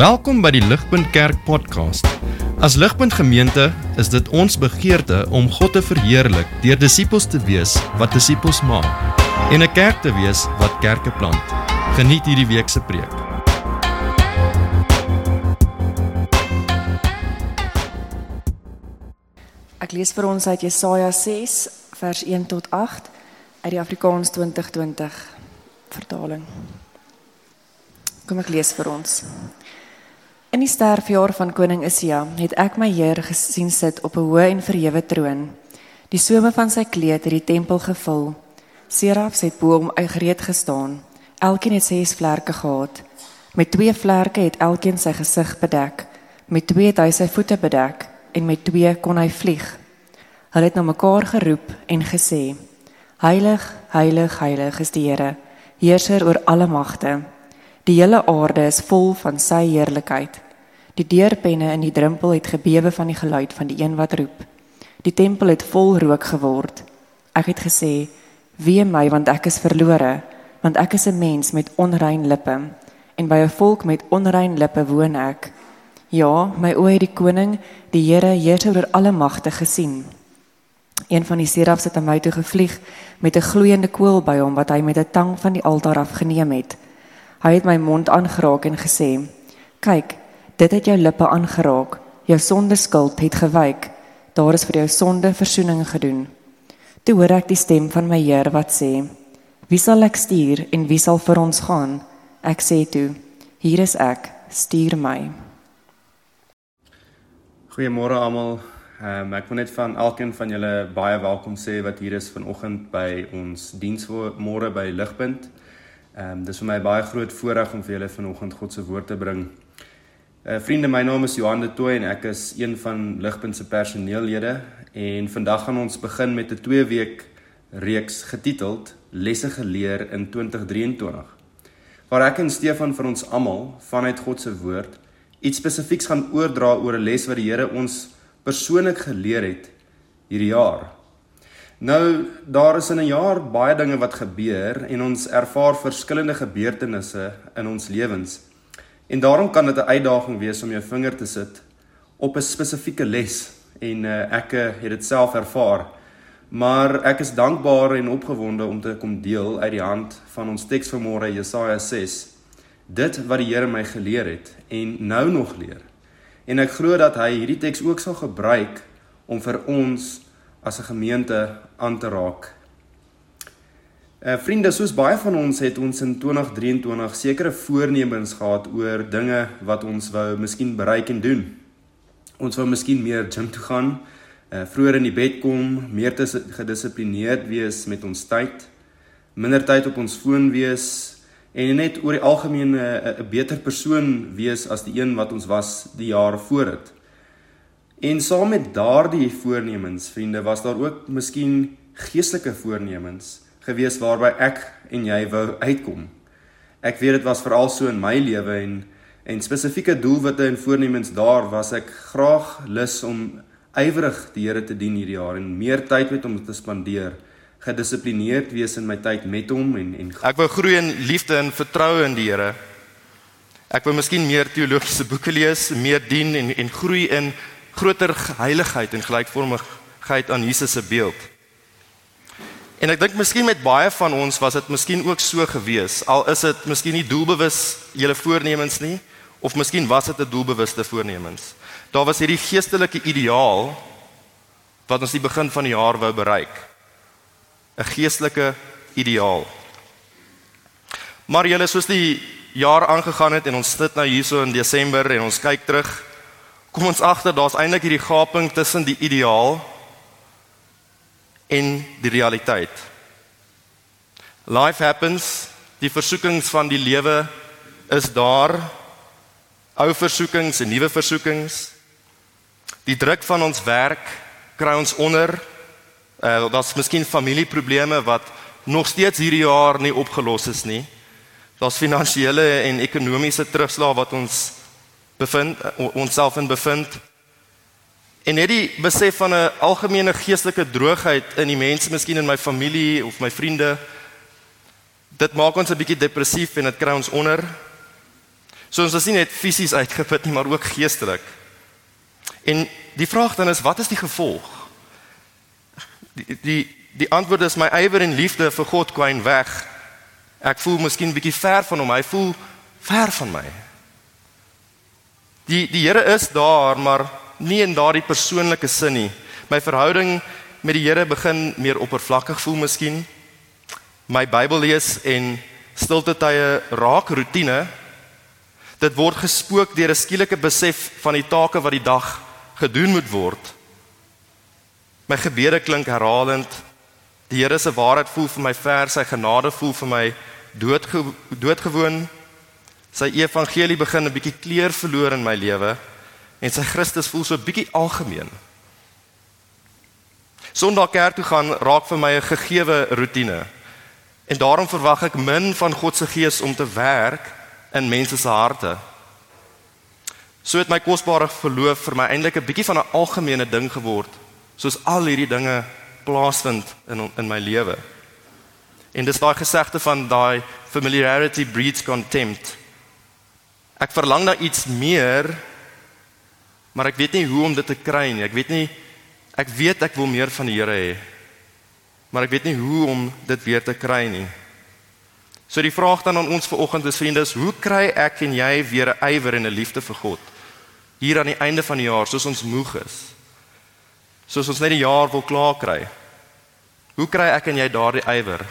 Welkom by die Ligpunt Kerk podcast. As Ligpunt Gemeente is dit ons begeerte om God te verheerlik deur disippels te wees wat disippels maak en 'n kerk te wees wat kerke plant. Geniet hierdie week se preek. Ek lees vir ons uit Jesaja 6 vers 1 tot 8 uit die Afrikaans 2020 vertaling. Kom ek lees vir ons. In die sterfjaar van koning Isia het ek my Heer gesien sit op 'n hoë en verhewe troon. Die some van sy kleed het die tempel gevul. Serafs het bo hom uitgereed gestaan. Elkeen het ses vlerke gehad. Met twee vlerke het elkeen sy gesig bedek. Met twee het hy sy voete bedek en met twee kon hy vlieg. Hulle het na mekaar geroep en gesê: Heilig, heilig, heilig is die Here, heerser oor alle magte. Die hele aarde is vol van sy heerlikheid. Die deurpenne in die drempel het gebewe van die geluid van die een wat roep. Die tempel het vol rook geword. Ek het gesê: "Wee my, want ek is verlore, want ek is 'n mens met onrein lippe en by 'n volk met onrein lippe woon ek." Ja, my oë het die koning, die Here, heerser oor alle magte gesien. Een van die serafs het aan my toe gevlieg met 'n gloeiende kool by hom wat hy met 'n tang van die altaar afgeneem het. Hy het my mond aangeraak en gesê: "Kyk, dit het jou lippe aangeraak. Jou sonde skuld het gewyk. Daar is vir jou sonde verzoening gedoen." Toe hoor ek die stem van my Heer wat sê: "Wie sal ek stuur en wie sal vir ons gaan?" Ek sê toe: "Hier is ek, stuur my." Goeiemôre almal. Ehm um, ek wil net van elkeen van julle baie welkom sê wat hier is vanoggend by ons diens môre by Ligpunt. Ehm um, dis vir my baie groot voorreg om vir julle vanoggend God se woord te bring. Uh vriende, my naam is Johan de Tooy en ek is een van Ligpunt se personeellede en vandag gaan ons begin met 'n 2 week reeks getiteld Lesse geleer in 2023. Waar ek en Stefan vir ons almal vanuit God se woord iets spesifieks gaan oordra oor 'n les wat die Here ons persoonlik geleer het hierdie jaar. Nou daar is in 'n jaar baie dinge wat gebeur en ons ervaar verskillende gebeurtenisse in ons lewens. En daarom kan dit 'n uitdaging wees om jou vinger te sit op 'n spesifieke les en uh, ek uh, het dit self ervaar. Maar ek is dankbaar en opgewonde om te kom deel uit die hand van ons teks vanmôre Jesaja 6. Dit wat die Here my geleer het en nou nog leer. En ek glo dat hy hierdie teks ook sal gebruik om vir ons as 'n gemeente aan te raak. Eh vriende, soos baie van ons het ons in 2023 sekere voornemens gehad oor dinge wat ons wou miskien bereik en doen. Ons wou miskien meer gym toe gaan, eh vroeër in die bed kom, meer gedissiplineerd wees met ons tyd, minder tyd op ons foon wees, en net oor die algemeen 'n beter persoon wees as die een wat ons was die jaar voor dit. En saam met daardie voornemens, vriende, was daar ook miskien geestelike voornemens gewees waarby ek en jy wou uitkom. Ek weet dit was veral so in my lewe en en spesifieke doelwitte en voornemens daar was ek graag lus om ywerig die Here te dien hierdie jaar en meer tyd met hom te spandeer gedissiplineerd wees in my tyd met hom en en ek wou groei in liefde en vertroue in die Here. Ek wou miskien meer teologiese boeke lees, meer dien en en groei in groter heiligheid en gelykvormigheid aan Jesus se beeld. En ek dink miskien met baie van ons was dit miskien ook so gewees. Al is dit miskien nie doelbewus julle voornemens nie of miskien was dit 'n doelbewuste voornemens. Daar was hierdie geestelike ideaal wat ons die begin van die jaar wou bereik. 'n geestelike ideaal. Maar julle soos die jaar aangegaan het en ons sit nou hierso in Desember en ons kyk terug, kom ons agter daar's eintlik hierdie gaping tussen die ideaal en die realiteit. Life happens, die versoekings van die lewe is daar. Ou versoekings en nuwe versoekings. Die druk van ons werk kry ons onder Uh daar's miskien familieprobleme wat nog steeds hierdie jaar nie opgelos is nie. Daar's finansiële en ekonomiese terugslag wat ons bevind uh, onsself in bevind. En net die besef van 'n algemene geestelike droogheid in die mense miskien in my familie of my vriende dit maak ons 'n bietjie depressief en dit kry ons onder. So ons is nie net fisies uitgeput nie, maar ook geestelik. En die vraag dan is wat is die gevolg? Die die die antwoord is my ywer en liefde vir God kwyn weg. Ek voel miskien bietjie ver van hom. Hy voel ver van my. Die die Here is daar, maar nie in daardie persoonlike sin nie. My verhouding met die Here begin meer oppervlakkig voel miskien. My Bybel lees en stilte tye raak rotine. Dit word gespook deur 'n skielike besef van die take wat die dag gedoen moet word. My gebede klink herhalend. Die Here se waarheid voel vir my ver, sy genade voel vir my doodge doodgewoon. Sy evangelie begin 'n bietjie kleur verloor in my lewe en sy Christus voel so 'n bietjie algemeen. Sondag kerk toe gaan raak vir my 'n gegewe rotine. En daarom verwag ek min van God se gees om te werk in mense se harte. So het my kosbare verloof vir my eintlik 'n bietjie van 'n algemene ding geword soos al hierdie dinge plaasvind in in my lewe. En dis daai gesegde van daai familiarity breeds contempt. Ek verlang na iets meer, maar ek weet nie hoe om dit te kry nie. Ek weet nie ek weet ek wil meer van die Here hê. Maar ek weet nie hoe om dit weer te kry nie. So die vraag dan aan ons vanoggend is vriende, is hoe kry ek en jy weer 'n ywer en 'n liefde vir God hier aan die einde van die jaar soos ons moeg is? soos ons net die jaar wil klaar kry. Hoe kry ek en jy daardie ywer?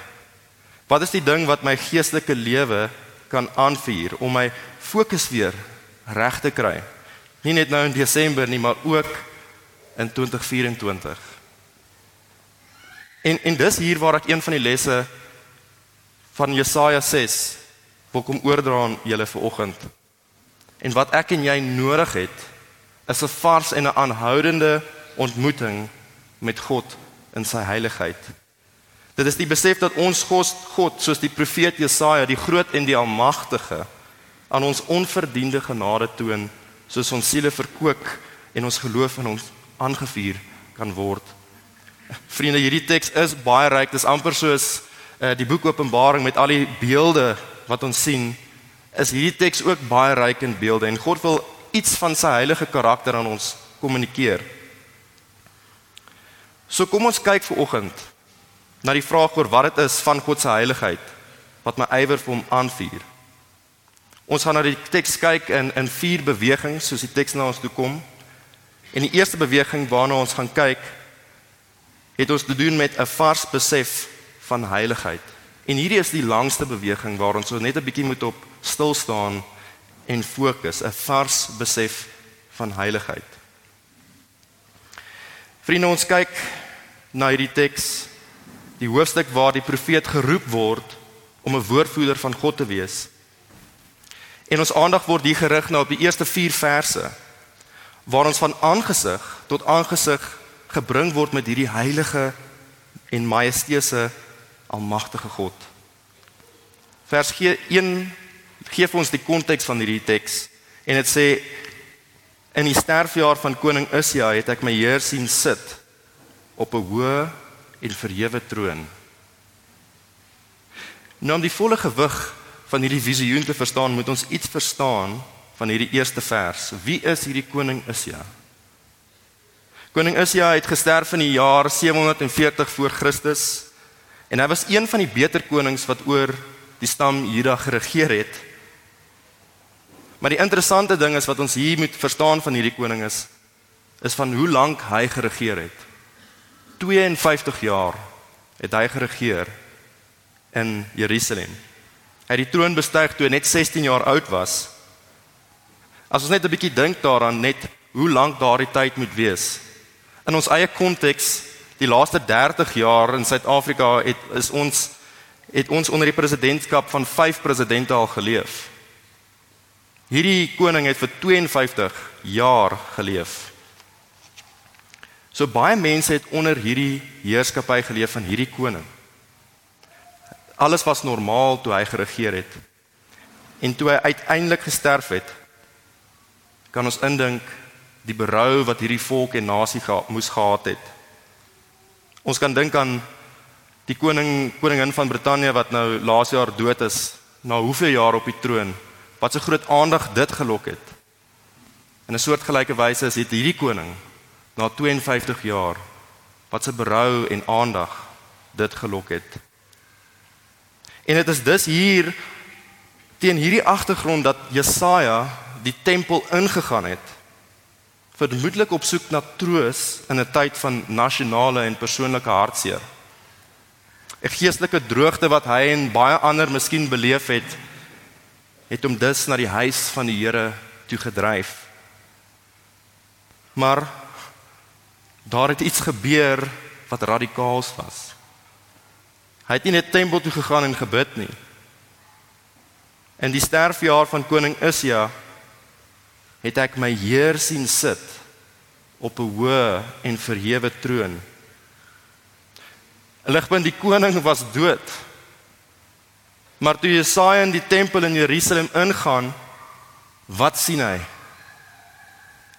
Wat is die ding wat my geestelike lewe kan aanvuur om my fokus weer reg te kry? Nie net nou in Desember nie, maar ook in 2024. En en dis hier waar ek een van die lesse van Jesaja 6 wil kom oordra aan julle vanoggend. En wat ek en jy nodig het is 'n vars en 'n aanhoudende ontmoeting met God in sy heiligheid. Dit is die besef dat ons God, God soos die profeet Jesaja, die groot en die almagtige, aan ons onverdiende genade toon, soos ons siele verkoop en ons geloof in ons aangevuur kan word. Vriende, hierdie teks is baie ryk. Dit is amper soos uh, die boek Openbaring met al die beelde wat ons sien. Is hierdie teks ook baie ryk in beelde en God wil iets van sy heilige karakter aan ons kommunikeer. So kom ons kyk ver oggend na die vraag oor wat dit is van God se heiligheid wat my ywer vir hom aanvuur. Ons gaan na die teks kyk in in vier bewegings soos die teks na ons toe kom. En die eerste beweging waarna ons gaan kyk het ons te doen met 'n vars besef van heiligheid. En hierdie is die langste beweging waar ons net 'n bietjie moet op stil staan en fokus, 'n vars besef van heiligheid. Vriende, ons kyk na hierdie teks, die hoofstuk waar die profeet geroep word om 'n woordvoerder van God te wees. En ons aandag word hier gerig na op die eerste 4 verse waar ons van aangesig tot aangesig gebring word met hierdie heilige en majesteuse almagtige God. Vers 1 gee vir ons die konteks van hierdie teks en dit sê In die sterfjaar van koning Usja het ek my Heer sien sit op 'n hoë en verhewe troon. Nou om die volle gewig van hierdie visioen te verstaan, moet ons iets verstaan van hierdie eerste vers. Wie is hierdie koning Usja? Koning Usja het gesterf in die jaar 740 voor Christus en hy was een van die beter konings wat oor die stam Juda geregeer het. Maar die interessante ding is wat ons hier moet verstaan van hierdie koning is is van hoe lank hy geregeer het. 52 jaar het hy geregeer in Jerusalem. Hy het die troon bestyg toe hy net 16 jaar oud was. As ons net 'n bietjie dink daaraan net hoe lank daardie tyd moet wees. In ons eie konteks, die laaste 30 jaar in Suid-Afrika het is ons het ons onder die presidentskap van 5 presidente al geleef. Hierdie koning het vir 52 jaar geleef. So baie mense het onder hierdie heerskappy geleef van hierdie koning. Alles was normaal toe hy geregeer het. En toe hy uiteindelik gesterf het, kan ons indink die berou wat hierdie volk en nasie ge moes gehad het. Ons kan dink aan die koning koningin van Brittanje wat nou laas jaar dood is na hoeveel jaar op die troon wat so groot aandag dit gelok het. In 'n soortgelyke wyse is dit hierdie koning na 52 jaar wat se berou en aandag dit gelok het. En dit is dus hier teen hierdie agtergrond dat Jesaja die tempel ingegaan het vermoedelik op soek na troos in 'n tyd van nasionale en persoonlike hartseer. 'n Geestelike droogte wat hy en baie ander miskien beleef het, het hom dus na die huis van die Here toe gedryf. Maar daar het iets gebeur wat radikaals was. Hy het nie net tempel toe gegaan en gebid nie. In die sterfjaar van koning Usja het ek my Heer sien sit op 'n hoë en verhewe troon. Ligpunt die koning was dood. Maar toe Jesaja in die tempel in Jerusalem ingaan, wat sien hy?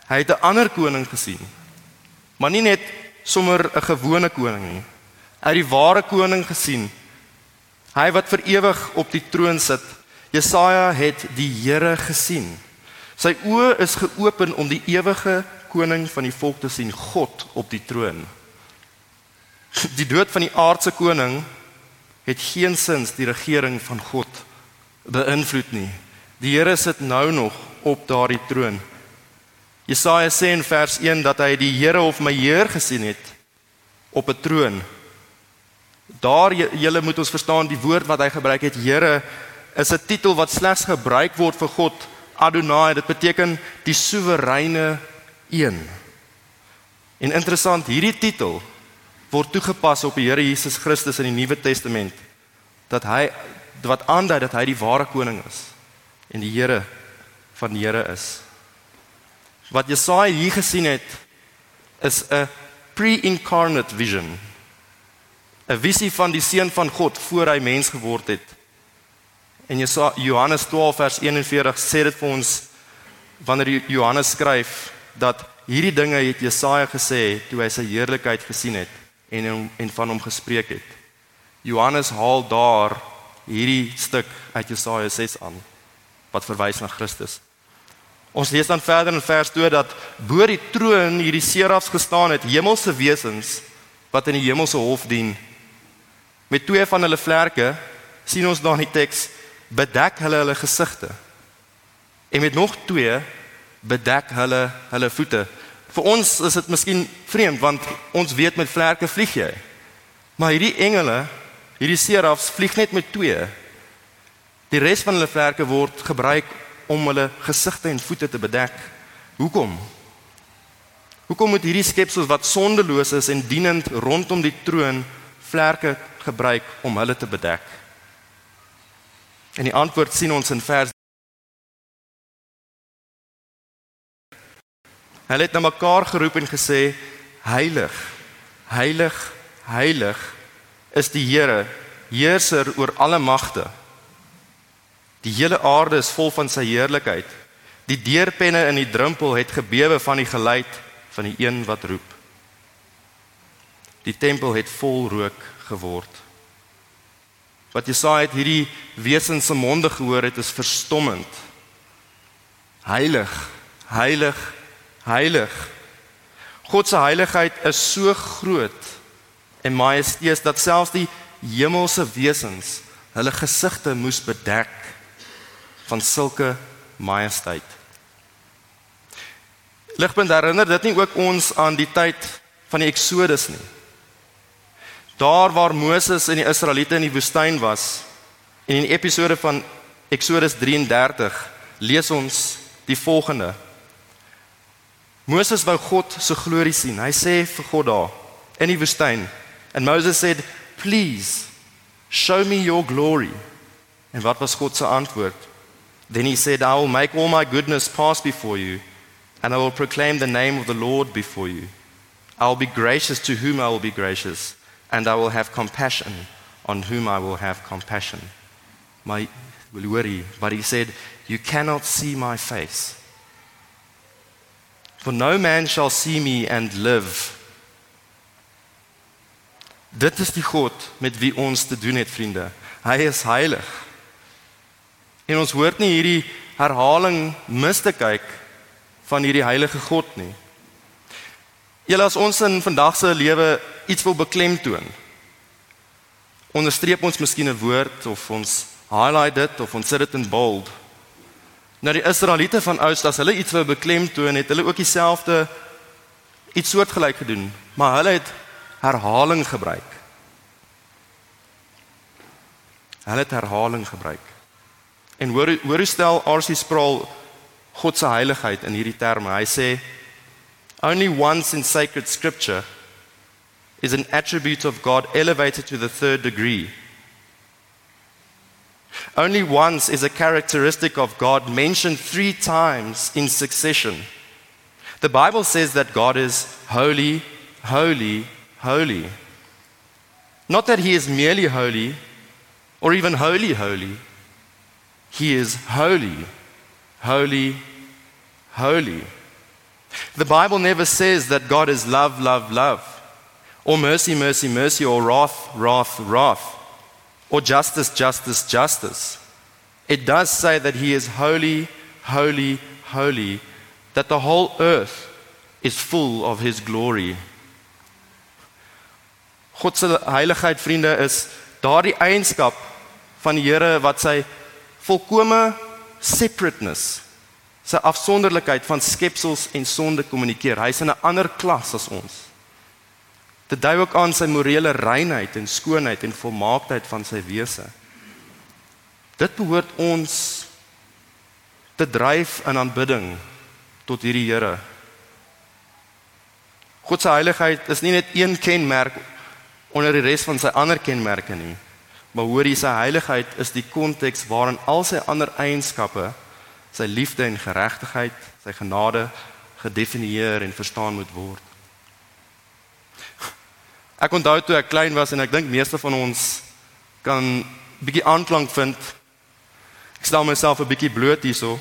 Hy het 'n ander koning gesien. Maar nie net sommer 'n gewone koning nie. Hy het die ware koning gesien. Hy wat vir ewig op die troon sit. Jesaja het die Here gesien. Sy oë is geopen om die ewige koning van die volk te sien, God op die troon. Die dood van die aardse koning het geensins die regering van God beïnvloed nie. Die Here sit nou nog op daardie troon. Jesaja sê in vers 1 dat hy die Here of my Heer gesien het op 'n troon. Daar julle moet ons verstaan die woord wat hy gebruik het Here is 'n titel wat slegs gebruik word vir God Adonai. Dit beteken die soewereine een. En interessant, hierdie titel word toegepas op die Here Jesus Christus in die Nuwe Testament dat hy wat aandui dat hy die ware koning is en die Here van die Here is. Wat Jesaja hier gesien het is 'n pre-incarnate vision. 'n Visie van die seun van God voor hy mens geword het. En Johannes 12 vers 41 sê dit vir ons wanneer Johannes skryf dat hierdie dinge het Jesaja gesê toe hy sy heerlikheid gesien het en en van hom gespreek het. Johannes haal daar hierdie stuk uit Jesaja 6 aan wat verwys na Christus. Ons lees dan verder in vers 2 dat bo die troon hierdie serafs gestaan het, hemelse wesens wat in die hemelse hof dien. Met twee van hulle vlerke sien ons daar in die teks bedek hulle hulle gesigte. En met nog twee bedek hulle hulle voete. Vir ons is dit miskien vreemd want ons weet met vlerke vlieg jy. Maar hierdie engele, hierdie serafs vlieg net met twee. Die res van hulle vlerke word gebruik om hulle gesigte en voete te bedek. Hoekom? Hoekom moet hierdie skepsels wat sondeloos is en dienend rondom die troon vlerke gebruik om hulle te bedek? En die antwoord sien ons in vers Hulle het na mekaar geroep en gesê: Heilig, heilig, heilig is die Here, heerser oor alle magte. Die hele aarde is vol van sy heerlikheid. Die deurpenne in die drempel het gebewe van die geluid van die een wat roep. Die tempel het vol rook geword. Wat Jesaja het hierdie wesens se monde gehoor het is verstommend. Heilig, heilig, heilig. God se heiligheid is so groot en majesteus dat selfs die hemelse wesens hulle gesigte moes bedek van sulke majesteit. Ligpunt herinner dit nie ook ons aan die tyd van die Exodus nie. Daar waar Moses en die Israeliete in die woestyn was en in die episode van Exodus 33 lees ons die volgende. Moses wou God se glorie sien. Hy sê vir God daar in die woestyn en Moses said, "Please show me your glory." En wat was God se antwoord? Then he said, I will make all my goodness pass before you, and I will proclaim the name of the Lord before you. I will be gracious to whom I will be gracious, and I will have compassion on whom I will have compassion. My worry, but he said, You cannot see my face. For no man shall see me and live. Dit is die God met wie ons te doen het, vriende. Hy is heilig. En ons hoort nie hierdie herhaling mis te kyk van hierdie heilige God nie. Julle as ons in vandag se lewe iets wil beklemtoon. Onderstreep ons miskien 'n woord of ons highlight dit of ons sit dit in bold. Nou die Israeliete van oud as hulle iets wou beklemtoon, het hulle ook dieselfde iets soortgelyk gedoen, maar hulle het herhaling gebruik. Hulle het herhaling gebruik. En hoor hoor hoe stel R.C. Sproul God se heiligheid in hierdie terme. Hy sê only once in sacred scripture is an attribute of God elevated to the third degree. Only once is a characteristic of God mentioned 3 times in succession. The Bible says that God is holy, holy, holy. Not that he is merely holy or even holy, holy. He is holy, holy, holy. The Bible never says that God is love, love, love, or mercy, mercy, mercy, or wrath, wrath, wrath, or justice, justice, justice. It does say that He is holy, holy, holy, that the whole earth is full of His glory. God se heiligheid vriende is daardie eienskap van die Here wat sy volkomme separateness, sy afsonderlikheid van skepsels en sonde kommunikeer. Hy's in 'n ander klas as ons. Dit dui ook aan sy morele reinheid en skoonheid en volmaaktheid van sy wese. Dit behoort ons te dryf in aanbidding tot hierdie Here. God se heiligheid is nie net een kenmerk onder die res van sy ander kenmerke nie. Maar hoor jy sy heiligheid is die konteks waarin al sy ander eienskappe, sy liefde en geregtigheid, sy genade gedefinieer en verstaan moet word. Ek onthou toe ek klein was en ek dink meeste van ons kan bietjie aanklank vind. Ek stel myself 'n bietjie bloot hierso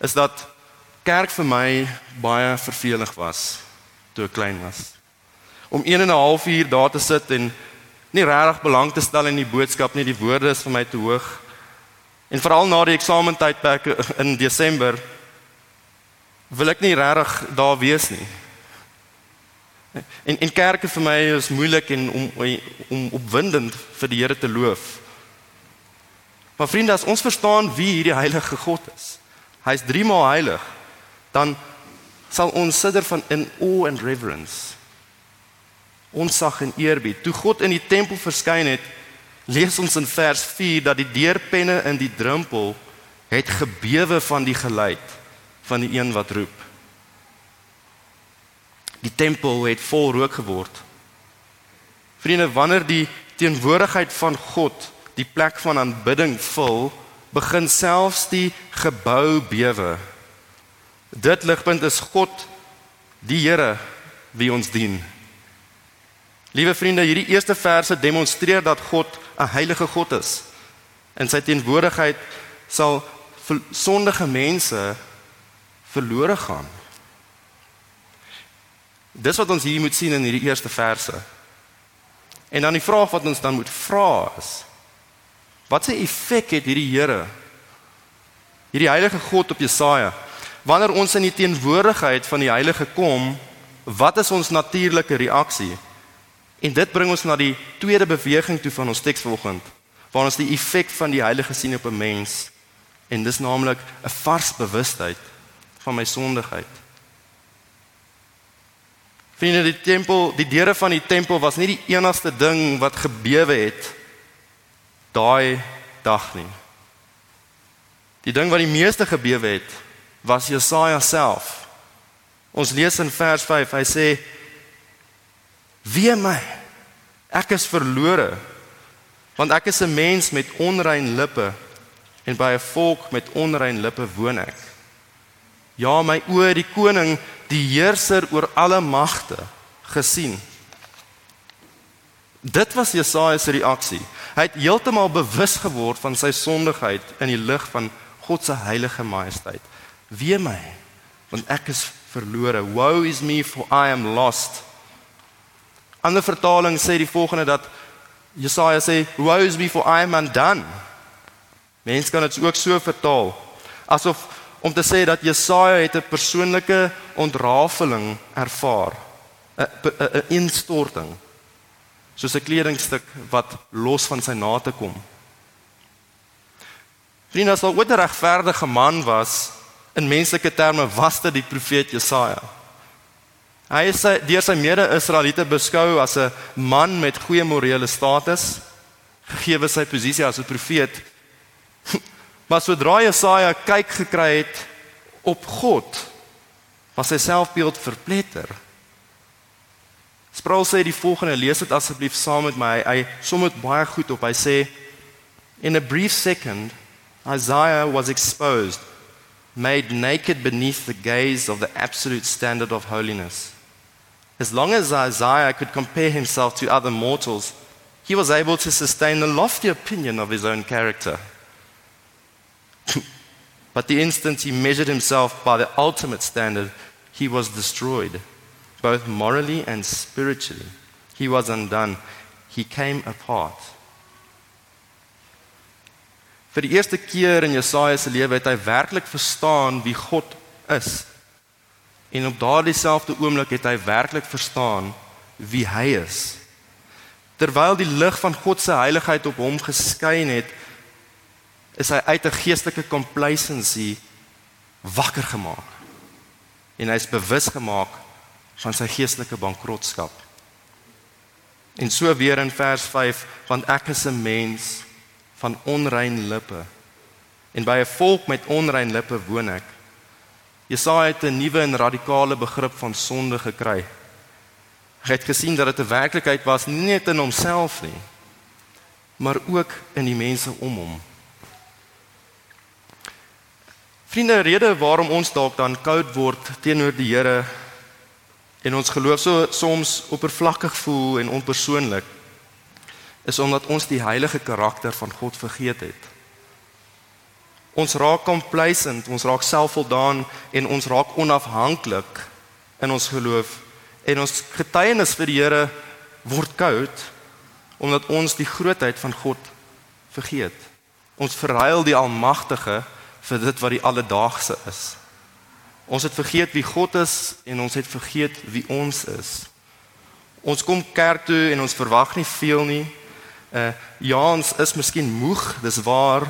is dat kerk vir my baie vervelig was toe ek klein was. Om 1 en 'n half uur daar te sit en nie regtig belang te stel in die boodskap nie, die woorde is vir my te hoog. En veral na die eksamentydperk in Desember wil ek nie regtig daar wees nie. En en kerke vir my is moeilik en om om opwindend vir die Here te loof. Maar vriende, as ons verstaan wie hierdie heilige God is, hy's drie maal heilig, dan sal ons sidder van in awe and reverence onsag en eerbied. Toe God in die tempel verskyn het, lees ons in vers 4 dat die deurpenne in die drempel het gebewe van die geluid van die een wat roep. Die tempel het vol rook geword. Vriende, wanneer die teenwoordigheid van God die plek van aanbidding vul, begin selfs die gebou bewe. Dit ligpunt is God, die Here wie ons dien. Liewe vriende, hierdie eerste verse demonstreer dat God 'n heilige God is. In sy teenwoordigheid sal sondige mense verlore gaan. Dis wat ons hier moet sien in hierdie eerste verse. En dan die vraag wat ons dan moet vra is: Wat se effek het hierdie Here? Hierdie heilige God op Jesaja. Wanneer ons in die teenwoordigheid van die heilige kom, wat is ons natuurlike reaksie? En dit bring ons na die tweede beweging toe van ons teks vanoggend, waar ons die effek van die Heilige sien op 'n mens. En dis naamlik 'n vars bewustheid van my sondigheid. Vriende, die tempel, die deure van die tempel was nie die enigste ding wat gebewe het daai dag nie. Die ding wat die meeste gebewe het, was Jesaja self. Ons lees in vers 5, hy sê Wee my. Ek is verlore. Want ek is 'n mens met onrein lippe en by 'n volk met onrein lippe woon ek. Ja, my oë die koning, die heerser oor alle magte gesien. Dit was Jesaja se reaksie. Hy het heeltemal bewus geword van sy sondigheid in die lig van God se heilige majesteit. Wee my, want ek is verlore. Woe is me for I am lost. Ander vertaling sê die volgende dat Jesaja sê, "Woe is me for I am undone." Mense kan dit ook so vertaal asof om te sê dat Jesaja het 'n persoonlike ontrafeling ervaar, 'n 'n instorting, soos 'n kledingstuk wat los van sy nate kom. Vriende, as 'n regverdige man was in menslike terme, was dit die profeet Jesaja. Hy is sy, deur sy mede-Israeliete beskou as 'n man met goeie morele status, gegee sy posisie as 'n profeet. Maar sodra Jesaja kyk gekry het op God, was sy selfbeeld verpletter. Sproul sê die volgende, lees dit asseblief saam met my. Hy, som dit baie goed op. Hy sê in a brief second Isaiah was exposed, made naked beneath the gaze of the absolute standard of holiness. As long as Isaiah could compare himself to other mortals, he was able to sustain a lofty opinion of his own character. but the instant he measured himself by the ultimate standard, he was destroyed, both morally and spiritually. He was undone. He came apart. Vir die eerste keer in Jesaja se lewe het hy werklik verstaan wie God is. En op daardie selfde oomblik het hy werklik verstaan wie hy is. Terwyl die lig van God se heiligheid op hom geskyn het, is hy uit 'n geestelike complacency wakker gemaak. En hy's bewus gemaak van sy geestelike bankrotskap. En so weer in vers 5, want ek is 'n mens van onrein lippe. En by 'n volk met onrein lippe woon ek. Jesaja het 'n nuwe en radikale begrip van sonde gekry. Hy het gesien dat dit 'n werklikheid was nie net in homself nie, maar ook in die mense om hom. Vriende, rede waarom ons dalk dan koud word teenoor die Here en ons geloof so soms oppervlakkig voel en onpersoonlik is omdat ons die heilige karakter van God vergeet het. Ons raak complacent, ons raak selfvoldaan en ons raak onafhanklik in ons geloof en ons getuienis vir die Here word koud omdat ons die grootheid van God vergeet. Ons verruil die almagtige vir dit wat die alledaagse is. Ons het vergeet wie God is en ons het vergeet wie ons is. Ons kom kerk toe en ons verwag nie veel nie. Uh ja, ons is miskien moeg, dis waar.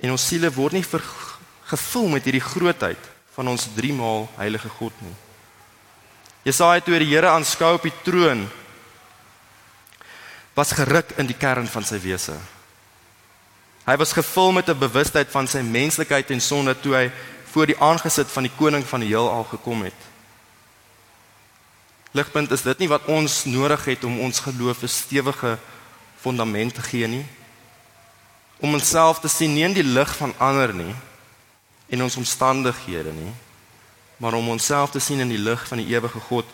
En ons siele word nie gevul met hierdie grootheid van ons driemaal heilige God nie. Jesaja toe die Here aanskou op die troon was geruk in die kern van sy wese. Hy was gevul met 'n bewustheid van sy menslikheid en sonde toe hy voor die aangesit van die koning van die heelal gekom het. Ligpunt is dit nie wat ons nodig het om ons geloof 'n stewige fondament te gee nie. Om onsself te sien nie in die lig van ander nie en ons omstandighede nie, maar om onsself te sien in die lig van die ewige God.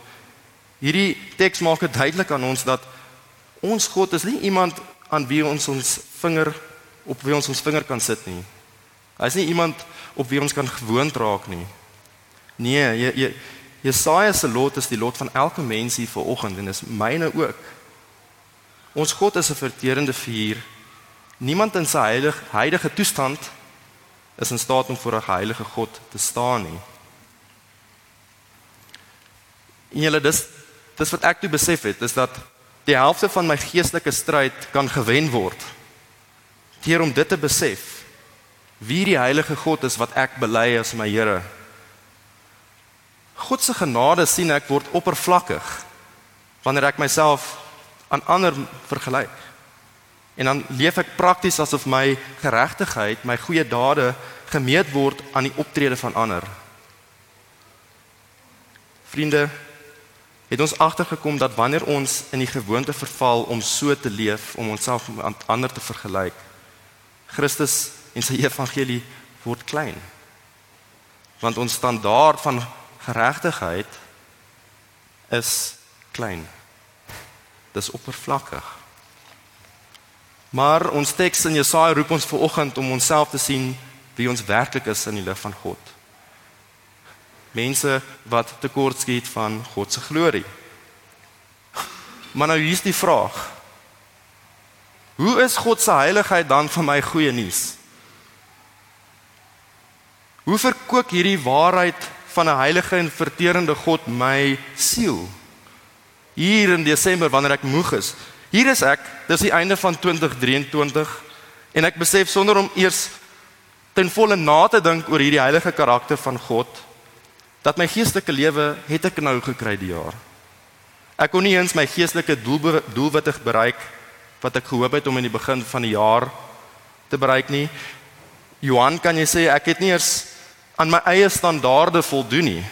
Hierdie teks maak dit duidelik aan ons dat ons God is nie iemand aan wie ons ons vinger op wie ons ons vinger kan sit nie. Hy is nie iemand op wie ons kan gewoond raak nie. Nee, jy jy Jesaja se lot is die lot van elke mens hier vanoggend en dis myne ook. Ons God is 'n verterende vuur. Niemand in sy heilige heilige toestand is in staat om voor 'n heilige God te staan nie. En julle dis dis wat ek toe besef het, is dat die helfte van my geestelike stryd kan gewen word deur om dit te besef wie die heilige God is wat ek bely as my Here. God se genade sien ek word oppervlakkig wanneer ek myself aan ander vergelyk. En dan leef ek prakties asof my geregtigheid, my goeie dade gemeet word aan die optrede van ander. Vriende, het ons agtergekom dat wanneer ons in die gewoonte verval om so te leef, om onsself met ander te vergelyk, Christus en sy evangelie word klein. Want ons standaard van geregtigheid is klein. Dis oppervlakkig. Maar ons teks in Jesaja roep ons vanoggend om onsself te sien wie ons werklik is in die lig van God. Mense wat tekortskiet van God se glorie. Maar nou hier's die vraag. Hoe is God se heiligheid dan vir my goeie nuus? Hoe verkoop hierdie waarheid van 'n heilige en verterende God my siel? Hier in Desember wanneer ek moeg is. Hier is ek, dis die einde van 2023 en ek besef sonder om eers ten volle na te dink oor hierdie heilige karakter van God dat my geestelike lewe het ek nou gekry die jaar. Ek kon nie eens my geestelike doel doelwitte bereik wat ek gehoop het om in die begin van die jaar te bereik nie. Johan, kan jy sê ek het nie eers aan my eie standaarde voldoen nie.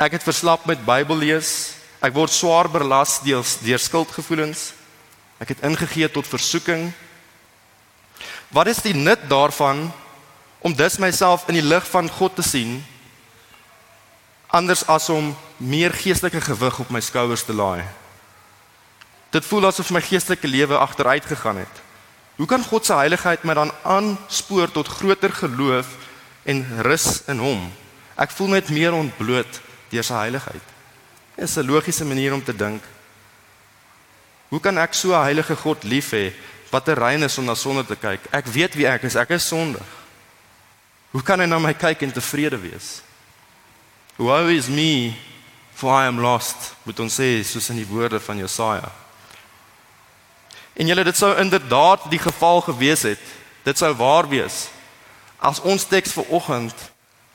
Ek het verslap met Bybel lees. Ek word swaar belas deur deur skuldgevoelens. Ek het ingegee tot versoeking. Wat is die nut daarvan om dus myself in die lig van God te sien anders as om meer geestelike gewig op my skouers te laai? Dit voel asof my geestelike lewe agteruit gegaan het. Hoe kan God se heiligheid my dan aanspoor tot groter geloof en rus in hom? Ek voel net meer ontbloot deur sy heiligheid. Dit is 'n logiese manier om te dink. Hoe kan ek so 'n heilige God lief hê wat te rein is om na sonde te kyk? Ek weet wie ek is, ek is sondig. Hoe kan hy na my kyk en tevrede wees? Woe is me for I am lost, moet ons sê soos in die woorde van Jesaja. En julle dit sou inderdaad die geval gewees het. Dit sou waar wees as ons teks vir oggend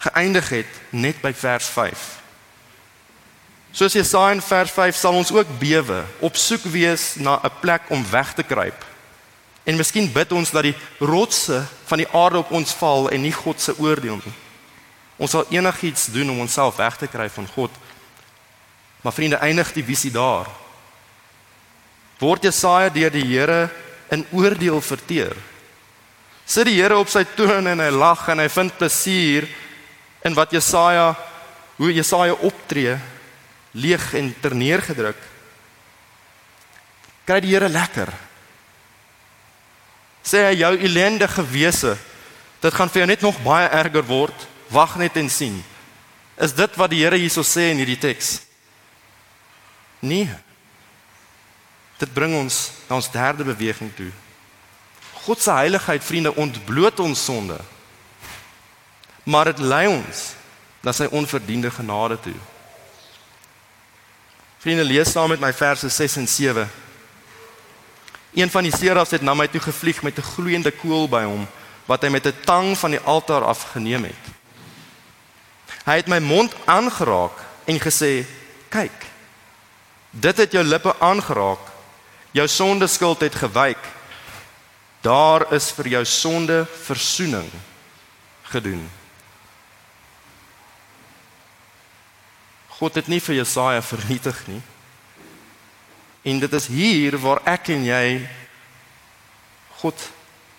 geëindig het net by vers 5. Soos Jesaja in vers 5 sal ons ook bewe, op soek wees na 'n plek om weg te kruip. En miskien bid ons dat die rotse van die aarde op ons val en nie God se oordeel nie. Ons sal enigiets doen om onsself weg te kry van God. Maar vriende, eindig die visie daar word Jesaja deur die Here in oordeel verteer. Sit die Here op sy troon en hy lag en hy vind plesier in wat Jesaja hoe Jesaja optree leeg en terneergedruk. Kry die Here lekker. Sê hy jou ellendige wese, dit gaan vir jou net nog baie erger word. Wag net en sien. Is dit wat die Here hierso sê in hierdie teks? Nee. Dit bring ons na ons derde beweging toe. God se heiligheid, vriende, ontbloot ons sonde. Maar dit lei ons na sy onverdiende genade toe. Vriende, lees saam met my verse 6 en 7. Een van die serafs het na my toe gevlieg met 'n gloeiende kool by hom wat hy met 'n tang van die altaar afgeneem het. Hy het my mond aangeraak en gesê: "Kyk. Dit het jou lippe aangeraak jou sonde skuld het gewyk. Daar is vir jou sonde verzoening gedoen. God het nie vir Jesaja vernietig nie. En dit is hier waar ek en jy God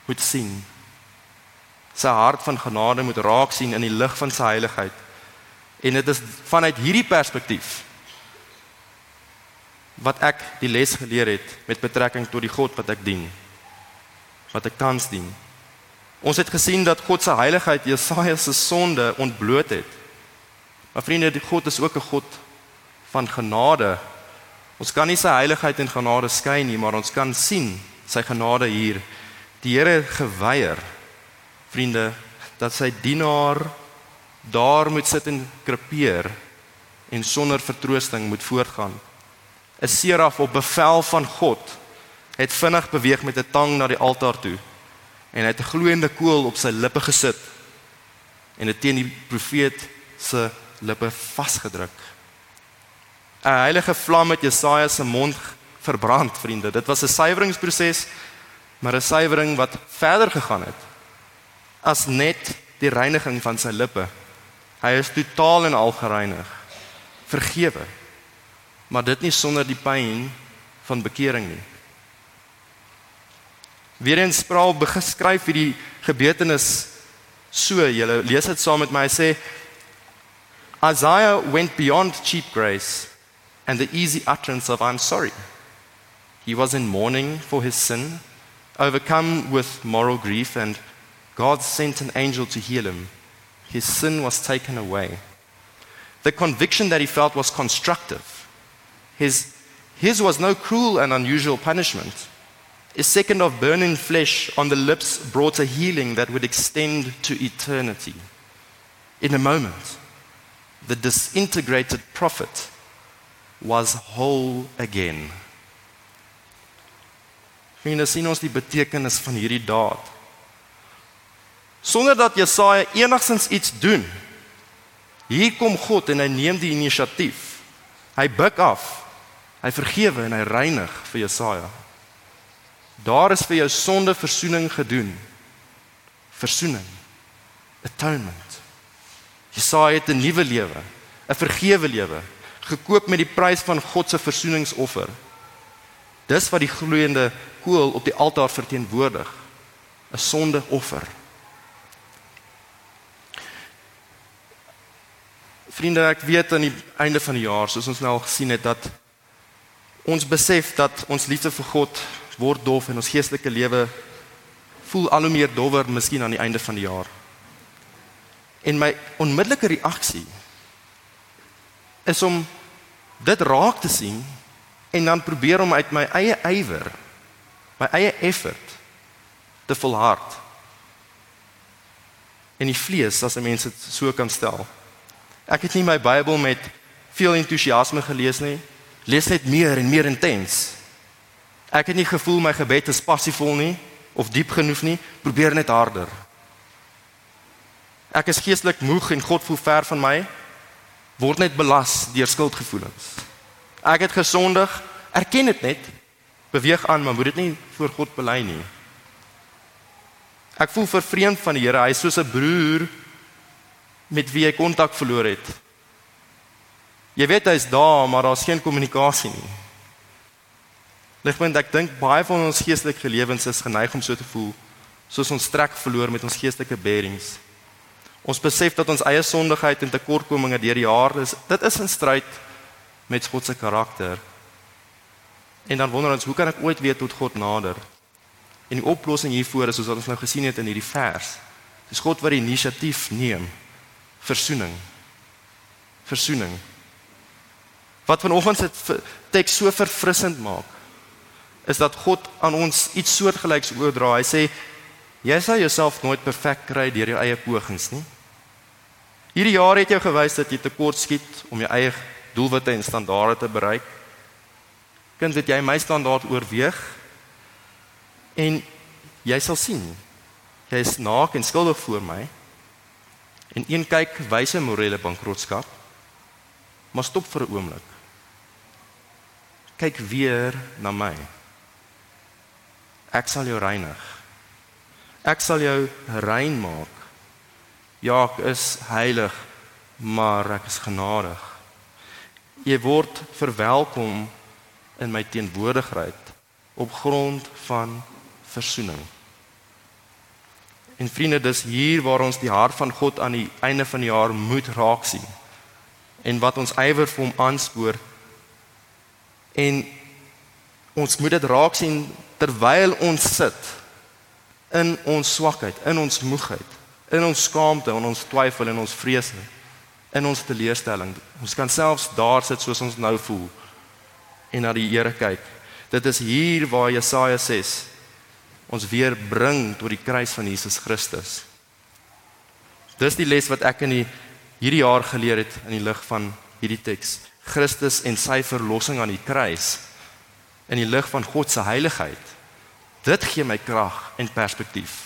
moet sien. Sy hart van genade moet raak sien in die lig van sy heiligheid. En dit is vanuit hierdie perspektief wat ek die les geleer het met betrekking tot die God wat ek dien. Wat ek tans dien. Ons het gesien dat God se heiligheid Jesaja se sonde ontbloot het. Maar vriende, die God is ook 'n God van genade. Ons kan nie sy heiligheid en genade skei nie, maar ons kan sien sy genade hier. Die Here geweier vriende dat sy dienaar daar moet sit en krepeer en sonder vertroosting moet voortgaan 'n seraf op bevel van God het vinnig beweeg met 'n tang na die altaar toe en hy het 'n gloeiende kool op sy lippe gesit en dit teen die profeet se lippe vasgedruk. 'n Heilige vlam het Jesaja se mond verbrand, vriende. Dit was 'n suiweringsproses, maar 'n suiwering wat verder gegaan het as net die reiniging van sy lippe. Hy is totaal en al gereinig, vergewe maar dit nie sonder die pyn van bekering nie. Weerens spraal beskryf hierdie gebeurtenis so, julle lees dit saam met my, hy sê Isaiah went beyond cheap grace and the easy utterance of I'm sorry. He was in mourning for his sin, overcome with moral grief and God sent an angel to heal him. His sin was taken away. The conviction that he felt was constructive. His, his was no cruel and unusual punishment. A second of burning flesh on the lips brought a healing that would extend to eternity. In a moment, the disintegrated prophet was whole again. Vriende, sien ons die betekenis van hierdie daad. Sonder dat Jesaja enigsins iets doen. Hier kom God en hy neem die inisiatief. Hy buig af. Hy vergewe en hy reinig vir Jesaja. Daar is vir jou sonde verzoening gedoen. Verzoening. Atonement. Jesaja het 'n nuwe lewe, 'n vergewe lewe, gekoop met die prys van God se verzoeningsoffer. Dis wat die gloeiende kool op die altaar verteenwoordig. 'n Sondeoffer. Vriende, ek weet aan die einde van die jaar, soos ons nou al gesien het dat ons besef dat ons liefde vir God word dof en ons geestelike lewe voel al hoe meer dowwer miskien aan die einde van die jaar. En my onmiddellike reaksie is om dit raak te sien en dan probeer om uit my eie ywer, my eie effort te volhard. En die vlees as 'n mens dit so kan stel. Ek het nie my Bybel met veel entoesiasme gelees nie. Lees net meer en meer intens. Ek het nie gevoel my gebed is passievol nie of diep genoeg nie. Probeer net harder. Ek is geestelik moeg en God voel ver van my. Word net belas deur skuldgevoelens. Ek het gesondig, erken dit net. Beweeg aan, maar moet dit nie voor God bely nie. Ek voel vervreemd van die Here. Hy is soos 'n broer met wie hy kontak verloor het. Jy weet hy's daar, maar daar's geen kommunikasie nie. Ligpunt ek dink baie van ons geestelike lewens is geneig om so te voel, soos ons trek verloor met ons geestelike bearings. Ons besef dat ons eie sondigheid en tekortkominge deur die jare is, dit is in stryd met God se karakter. En dan wonder ons, hoe kan ek ooit weet tot God nader? En die oplossing hiervoor is soos wat ons nou gesien het in hierdie vers. Dis God wat die inisiatief neem versoening. Versoening. Wat vanoggend se teks so verfrissend maak, is dat God aan ons iets soortgelyks oordra. Hy sê jy sal jouself nooit perfek kry deur jou eie pogings nie. Hierdie jaar het jou gewys dat jy tekort skiet om jou eie doelwitte en standaarde te bereik. Kind, het jy my standaard oorweeg? En jy sal sien. Jy is naak en skuldig voor my. En een kyk wys 'n morele bankrotskap. Maar stop vir 'n oomblik. Kyk weer na my. Ek sal jou reinig. Ek sal jou rein maak. Ja, ek is heilig, maar ek is genadig. Jy word verwelkom in my teenwoordigheid op grond van verzoening. En vriende, dis hier waar ons die hart van God aan die einde van die jaar moet raak sien. En wat ons ywer vir hom aanspoor. En ons moet dit raak sien terwyl ons sit in ons swakheid, in ons moegheid, in ons skaamte, in ons twyfel en ons vrese, in ons teleurstelling. Ons kan selfs daar sit soos ons nou voel en na die Here kyk. Dit is hier waar Jesaja 6 ons weer bring tot die kruis van Jesus Christus. Dis die les wat ek in die hierdie jaar geleer het in die lig van hierdie teks. Christus en sy verlossing aan die kruis in die lig van God se heiligheid. Dit gee my krag en perspektief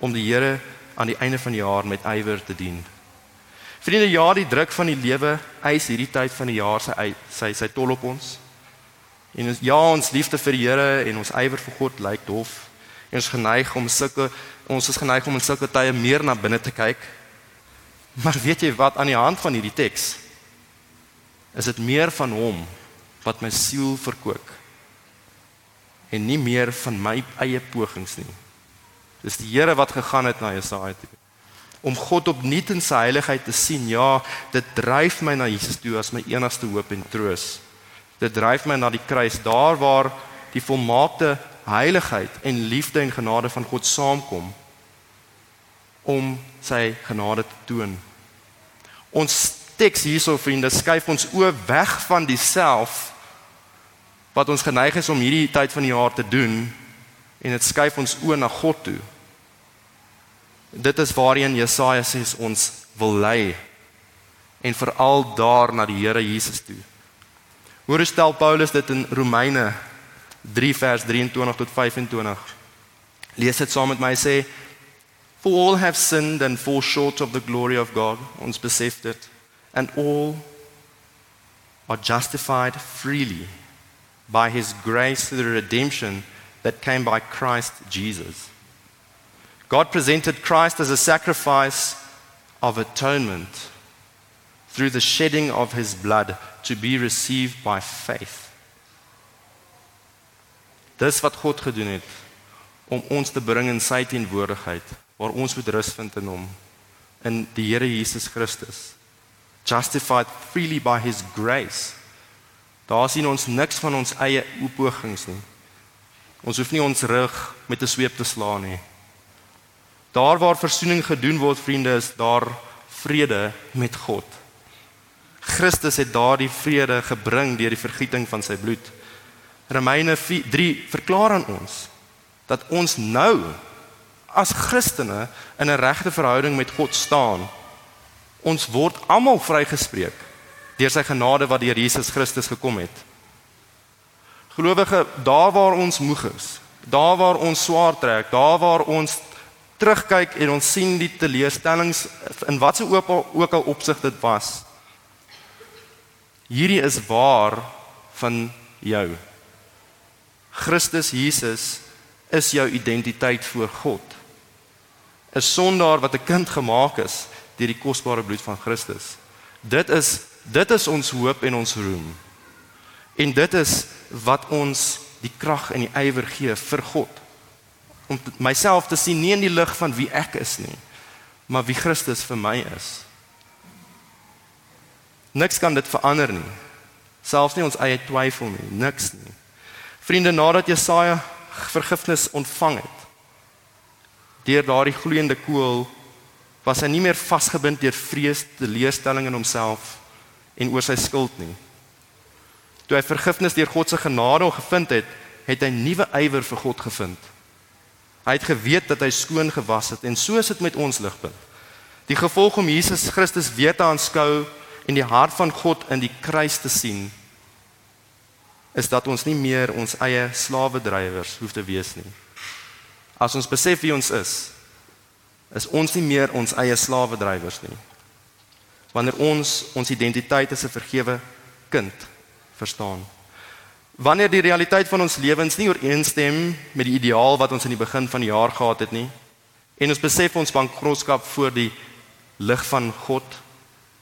om die Here aan die einde van die jaar met ywer te dien. Vriende, ja, die druk van die lewe eis hierdie tyd van die jaar sy sy sy tol op ons. En ons ja, ons liefde vir die Here en ons ywer vir God lyk dof. En ons geneig om sulke ons is geneig om in sulke tye meer na binne te kyk. Maar weet jy wat aan die hand van hierdie teks? Is dit meer van hom wat my siel verkoop en nie meer van my eie pogings nie. Dis die Here wat gegaan het na Jesaja toe om God opnuut in sy heiligheid te sien. Ja, dit dryf my na Jesus toe as my enigste hoop en troos. Dit dryf my na die kruis, daar waar die volmaakte heiligheid en liefde en genade van God saamkom om sy genade te toon. Ons teks hierso vriende skuif ons oë weg van die self wat ons geneig is om hierdie tyd van die jaar te doen en dit skuif ons oë na God toe. Dit is waarheen Jesaja sê ons wil lei en veral daar na die Here Jesus toe. Hoe stel Paulus dit in Romeine 3 vers 23 tot 25? Lees dit saam met my sê For all have sinned and fall short of the glory of God, ons besef dit, and all are justified freely by his grace through the redemption that came by Christ Jesus. God presented Christ as a sacrifice of atonement through the shedding of his blood to be received by faith. Dis wat God gedoen het om ons te bring in sy teenwoordigheid waar ons moet rus vind in hom in die Here Jesus Christus. Justified freely by his grace. Daar sien ons niks van ons eie oopogings nie. Ons hoef nie ons rug met 'n sweep te slaan nie. Daar waar verzoening gedoen word, vriende, is daar vrede met God. Christus het daardie vrede gebring deur die vergieting van sy bloed. Romeine 3 verklaar aan ons dat ons nou as Christene in 'n regte verhouding met God staan. Ons word almal vrygespreek deur sy genade wat deur Jesus Christus gekom het. Gelowige, daar waar ons moeg is, daar waar ons swaar trek, daar waar ons terugkyk en ons sien die teleurstellings in watter ook al opsig dit was, Hierdie is waar van jou. Christus Jesus is jou identiteit voor God. 'n Sondaar wat 'n kind gemaak is deur die kosbare bloed van Christus. Dit is dit is ons hoop en ons roem. En dit is wat ons die krag en die ywer gee vir God om myself te sien nie in die lig van wie ek is nie, maar wie Christus vir my is. Niks kan dit verander nie. Selfs nie ons eie twyfel nie, niks nie. Vriende, nadat Jesaja vergifnis ontvang het deur daardie gloeiende koel, was hy nie meer vasgebind deur vrees, teleurstelling in homself en oor sy skuld nie. Toe hy vergifnis deur God se genade gevind het, het hy nuwe ywer vir God gevind. Hy het geweet dat hy skoon gewas het en so is dit met ons ligpunt. Die gevolg om Jesus Christus weer te aanskou en die hart van God in die kruis te sien is dat ons nie meer ons eie slawe drywers hoef te wees nie. As ons besef wie ons is, is ons nie meer ons eie slawe drywers nie. Wanneer ons ons identiteit as 'n vergewe kind verstaan. Wanneer die realiteit van ons lewens nie ooreenstem met die ideaal wat ons in die begin van die jaar gehad het nie en ons besef ons bankrotskap voor die lig van God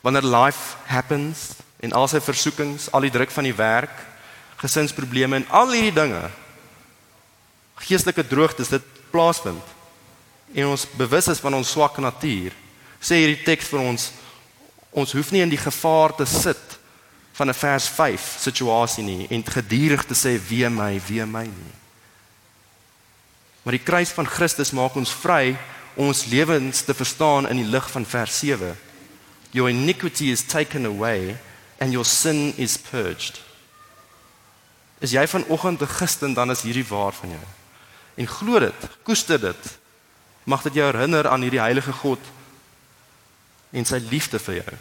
wanneer life happens en al sy versoekings, al die druk van die werk, gesinsprobleme en al hierdie dinge geestelike droogtes dit plaasvind en ons bewus is van ons swak natuur sê hierdie teks vir ons ons hoef nie in die gevaar te sit van 'n vers 5 situasie nie en gedurig te sê wee my wee my nie maar die kruis van Christus maak ons vry om ons lewens te verstaan in die lig van vers 7 Your iniquity is taken away and your sin is purged. Is jy vanoggend 'n Christen dan is hierdie waar van jou. En glo dit, koester dit. Mag dit jou herinner aan hierdie heilige God en sy liefde vir jou.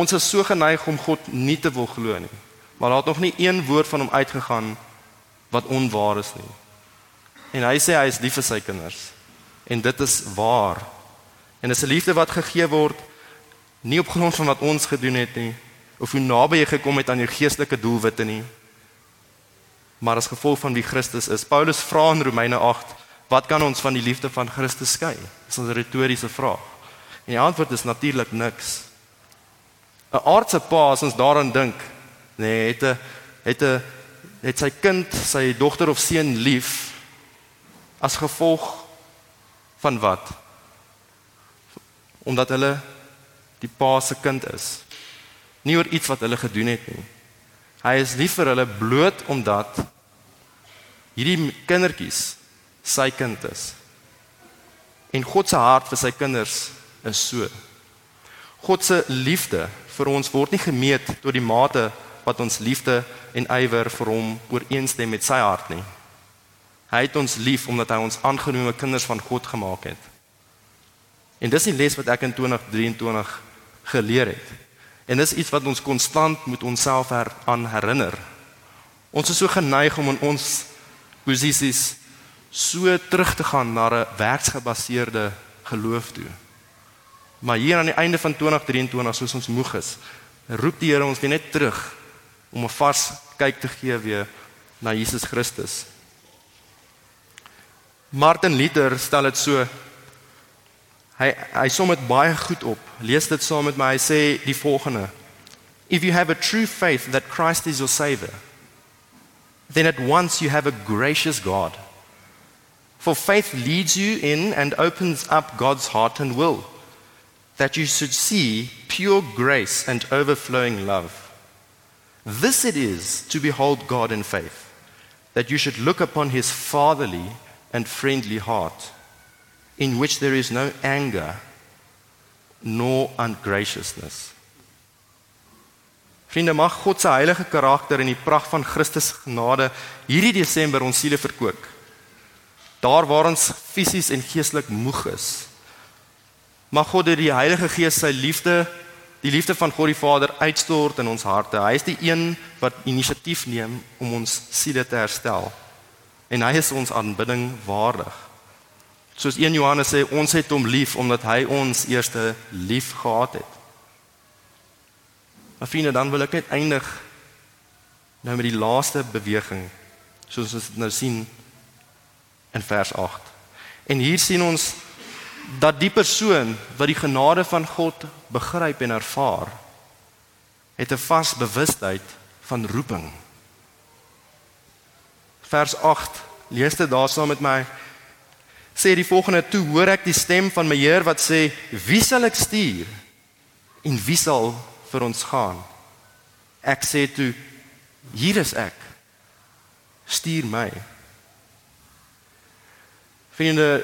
Ons is so geneig om God nie te wil glo nie. Maar daar het nog nie een woord van hom uitgegaan wat onwaar is nie. En hy sê hy is lief vir sy kinders. En dit is waar. En dis 'n liefde wat gegee word nie op grond van wat ons gedoen het nie of hoe naby jy gekom het aan jou geestelike doelwitte nie maar as gevolg van wie Christus is. Paulus vra in Romeine 8, wat kan ons van die liefde van Christus skei? Dis 'n retoriese vraag. En die antwoord is natuurlik niks. 'n Aardse pa as ons daaraan dink, nee, het 'n het 'n het sy kind, sy dogter of seun lief as gevolg van wat? omdat hulle die pa se kind is. Nie oor iets wat hulle gedoen het nie. Hy is lief vir hulle bloot omdat hierdie kindertjies sy kind is. En God se hart vir sy kinders is so. God se liefde vir ons word nie gemeet tot die mate wat ons liefde en ywer vir hom ooreenstem met sy hart nie. Hy het ons lief omdat hy ons aangenome kinders van God gemaak het. En dis die les wat ek in 2023 geleer het. En dis iets wat ons konstant moet onsself her aan herinner. Ons is so geneig om in ons posisies so terug te gaan na 'n werksgebaseerde geloof toe. Maar hier aan die einde van 2023 soos ons moeg is, roep die Here ons weer net terug om 'n vars kyk te gee weer na Jesus Christus. Martin Luther stel dit so hy hy som dit baie goed op. Lees dit saam met my. Hy sê die volgende: If you have a true faith that Christ is your savior, then at once you have a gracious God. For faith leads you in and opens up God's heart and will, that you should see pure grace and overflowing love. This it is to behold God in faith, that you should look upon his fatherly and friendly heart, in which there is no anger nor ungraciousness. Vriende, mag God se heilige karakter en die pragt van Christus genade hierdie Desember ons siele verkoop. Daar waar ons fisies en geestelik moeg is. Mag God deur die Heilige Gees sy liefde, die liefde van God die Vader uitstort in ons harte. Hy is die een wat inisiatief neem om ons siele te herstel. En hy is ons aanbidding waardig. Soos 1 Johannes sê, ons het hom lief omdat hy ons eerste lief gehad het. Maar vriende, dan wil ek net eindig nou met die laaste beweging soos ons dit nou sien in vers 8. En hier sien ons dat die persoon wat die genade van God begryp en ervaar, het 'n vas bewustheid van roeping. Vers 8. Lees dit daar saam met my. Sê die volgende: "Toe hoor ek die stem van my Heer wat sê: Wie sal ek stuur? En wie sal vir ons gaan. Ek sê toe hier is ek. Stuur my. Vriende,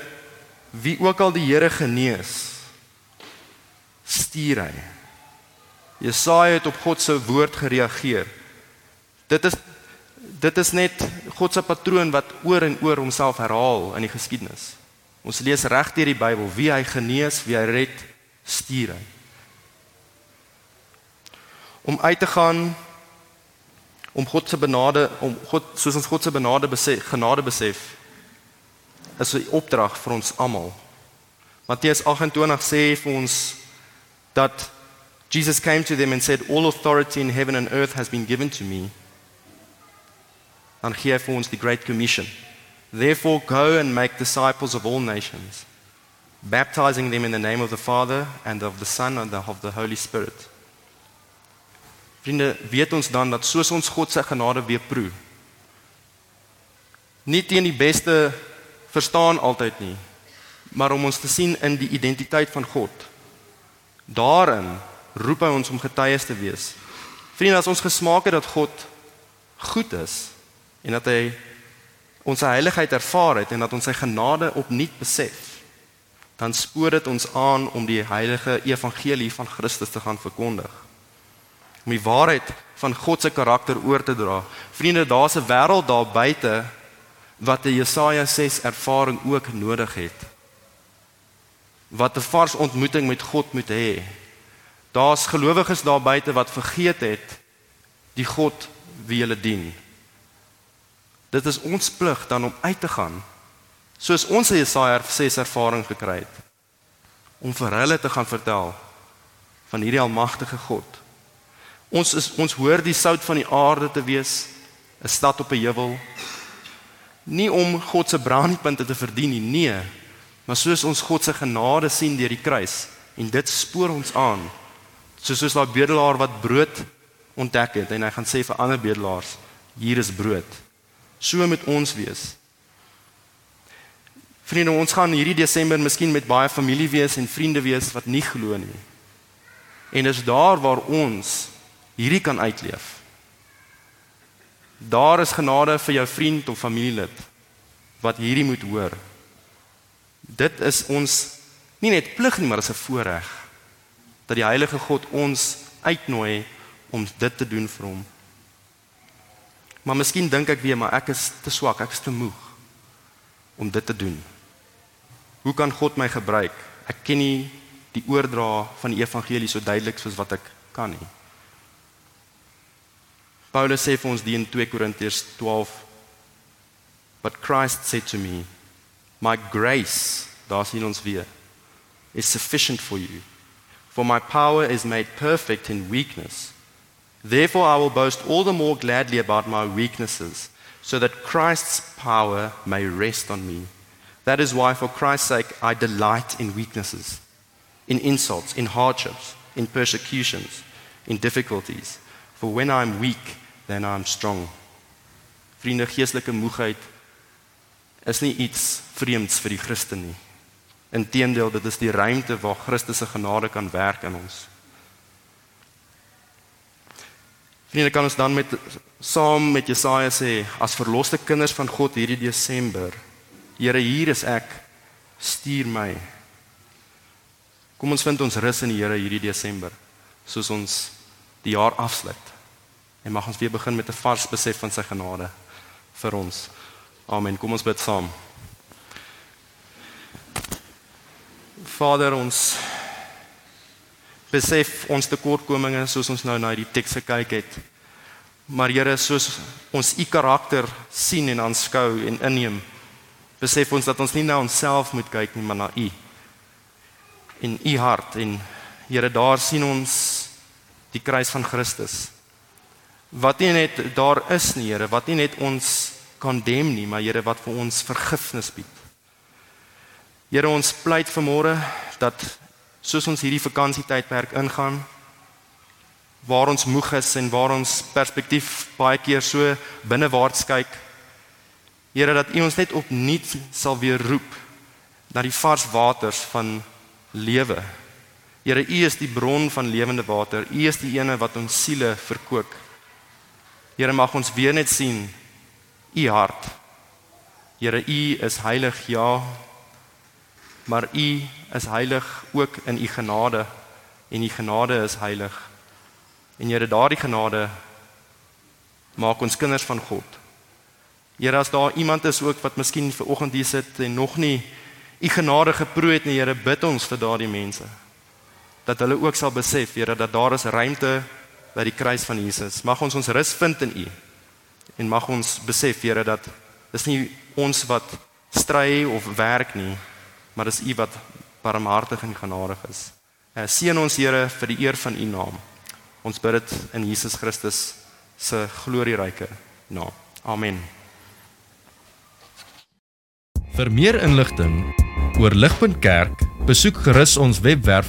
wie ook al die Here genees, stuur hy. Jesaja het op God se woord gereageer. Dit is dit is net God se patroon wat oor en oor homself herhaal in die geskiedenis. Ons lees reg deur die Bybel wie hy genees, wie hy red, stuur hy om uit te gaan om God se benade om God soos ons God se benade besef genade besef is 'n opdrag vir ons almal. Matteus 28 sê vir ons dat Jesus came to them and said all authority in heaven and earth has been given to me. And here for ons the great commission. Therefore go and make disciples of all nations, baptizing them in the name of the Father and of the Son and of the Holy Spirit. Vriende, weet ons dan dat soos ons God se genade weer proe. Nie teen die beste verstaan altyd nie, maar om ons te sien in die identiteit van God. Daarin roep hy ons om getuies te wees. Vriende, as ons gesmaak het dat God goed is en dat hy ons heiligheid ervaar het en dat ons sy genade opnuut besef, dan spoor dit ons aan om die heilige evangelie van Christus te gaan verkondig om die waarheid van God se karakter oor te dra. Vriende, daar's 'n wêreld daar buite wat 'n Jesaja 6 ervaring ook nodig het. Wat 'n vars ontmoeting met God moet hê. Daar's gelowiges daar buite wat vergeet het die God wie hulle dien. Dit is ons plig dan om uit te gaan soos ons Jesaja 6 ervaring gekry het om vir hulle te gaan vertel van hierdie almagtige God. Ons is ons hoor die sout van die aarde te wees, 'n stad op 'n heuwel. Nie om God se brandpunte te verdien nie, nee, maar soos ons God se genade sien deur die kruis en dit spoor ons aan. Soos soos daai bedelaar wat brood ontdek het en hy gaan sê vir ander bedelaars, hier is brood. So moet ons wees. Vriende, ons gaan hierdie Desember miskien met baie familie wees en vriende wees wat nie glo nie. En dis daar waar ons hierdie kan uitleef. Daar is genade vir jou vriend of familielid wat hierdie moet hoor. Dit is ons nie net plig nie, maar is 'n voorreg dat die Heilige God ons uitnooi om dit te doen vir hom. Maar miskien dink ek weer, maar ek is te swak, ek is te moeg om dit te doen. Hoe kan God my gebruik ek ken nie die oordra van die evangelie so duidelik soos wat ek kan nie. Paulus sê vir ons in 2 Korintiërs 12 But Christ said to me, my grace, daar sien ons weer, is sufficient for you. For my power is made perfect in weakness. Therefore I will boast all the more gladly about my weaknesses, so that Christ's power may rest on me. That is why for Christ's sake I delight in weaknesses, in insults, in hardships, in persecutions, in difficulties. For when I'm weak, then I'm strong. Vriende, geestelike moegheid is nie iets vreemds vir die Christen nie. Inteendeel, dit is die ruimte waar Christus se genade kan werk in ons. Vriende, kan ons dan met saam met Jesaja sê as verloste kinders van God hierdie Desember, Here, hier is ek, stuur my. Kom ons vind ons rus in die Here hierdie Desember, soos ons die jaar afsluit. En mag ons weer begin met 'n vars besef van sy genade vir ons. Amen. Kom ons bid saam. Vader, ons besef ons tekortkominge soos ons nou na die teks gekyk het. Maar Here, soos ons u karakter sien en aanskou en inneem, besef ons dat ons nie na onsself moet kyk nie, maar na u. In u hart en Here, daar sien ons die kruis van Christus wat nie net daar is nie, Here, wat nie net ons kondem nie, maar Here wat vir ons vergifnis bied. Here, ons pleit vanmôre dat soos ons hierdie vakansietydperk ingaan, waar ons moeg is en waar ons perspektief baie keer so binnewaarts kyk, Here dat U ons net opnuut sal weer roep na die vars waters van lewe. Here, U is die bron van lewende water. U is die ene wat ons siele verkoop. Here mag ons weer net sien u hart. Here u is heilig ja, maar u is heilig ook in u genade en u genade is heilig. En Here daardie genade maak ons kinders van God. Here as daar iemand is ook wat miskien ver oggend hier sit en nog nie u genade geproe het nie, Here bid ons vir daardie mense. Dat hulle ook sal besef, Here, dat daar is ruimte by die kruis van Jesus. Mag ons ons rus vind in U. En mag ons besef, Here, dat dis nie ons wat stry of werk nie, maar dis U wat barmhartig en genadig is. Uh, seën ons Here vir die eer van U naam. Ons bid dit in Jesus Christus se glorieryke naam. Amen. Vir meer inligting oor Ligpunt Kerk, besoek gerus ons webwerf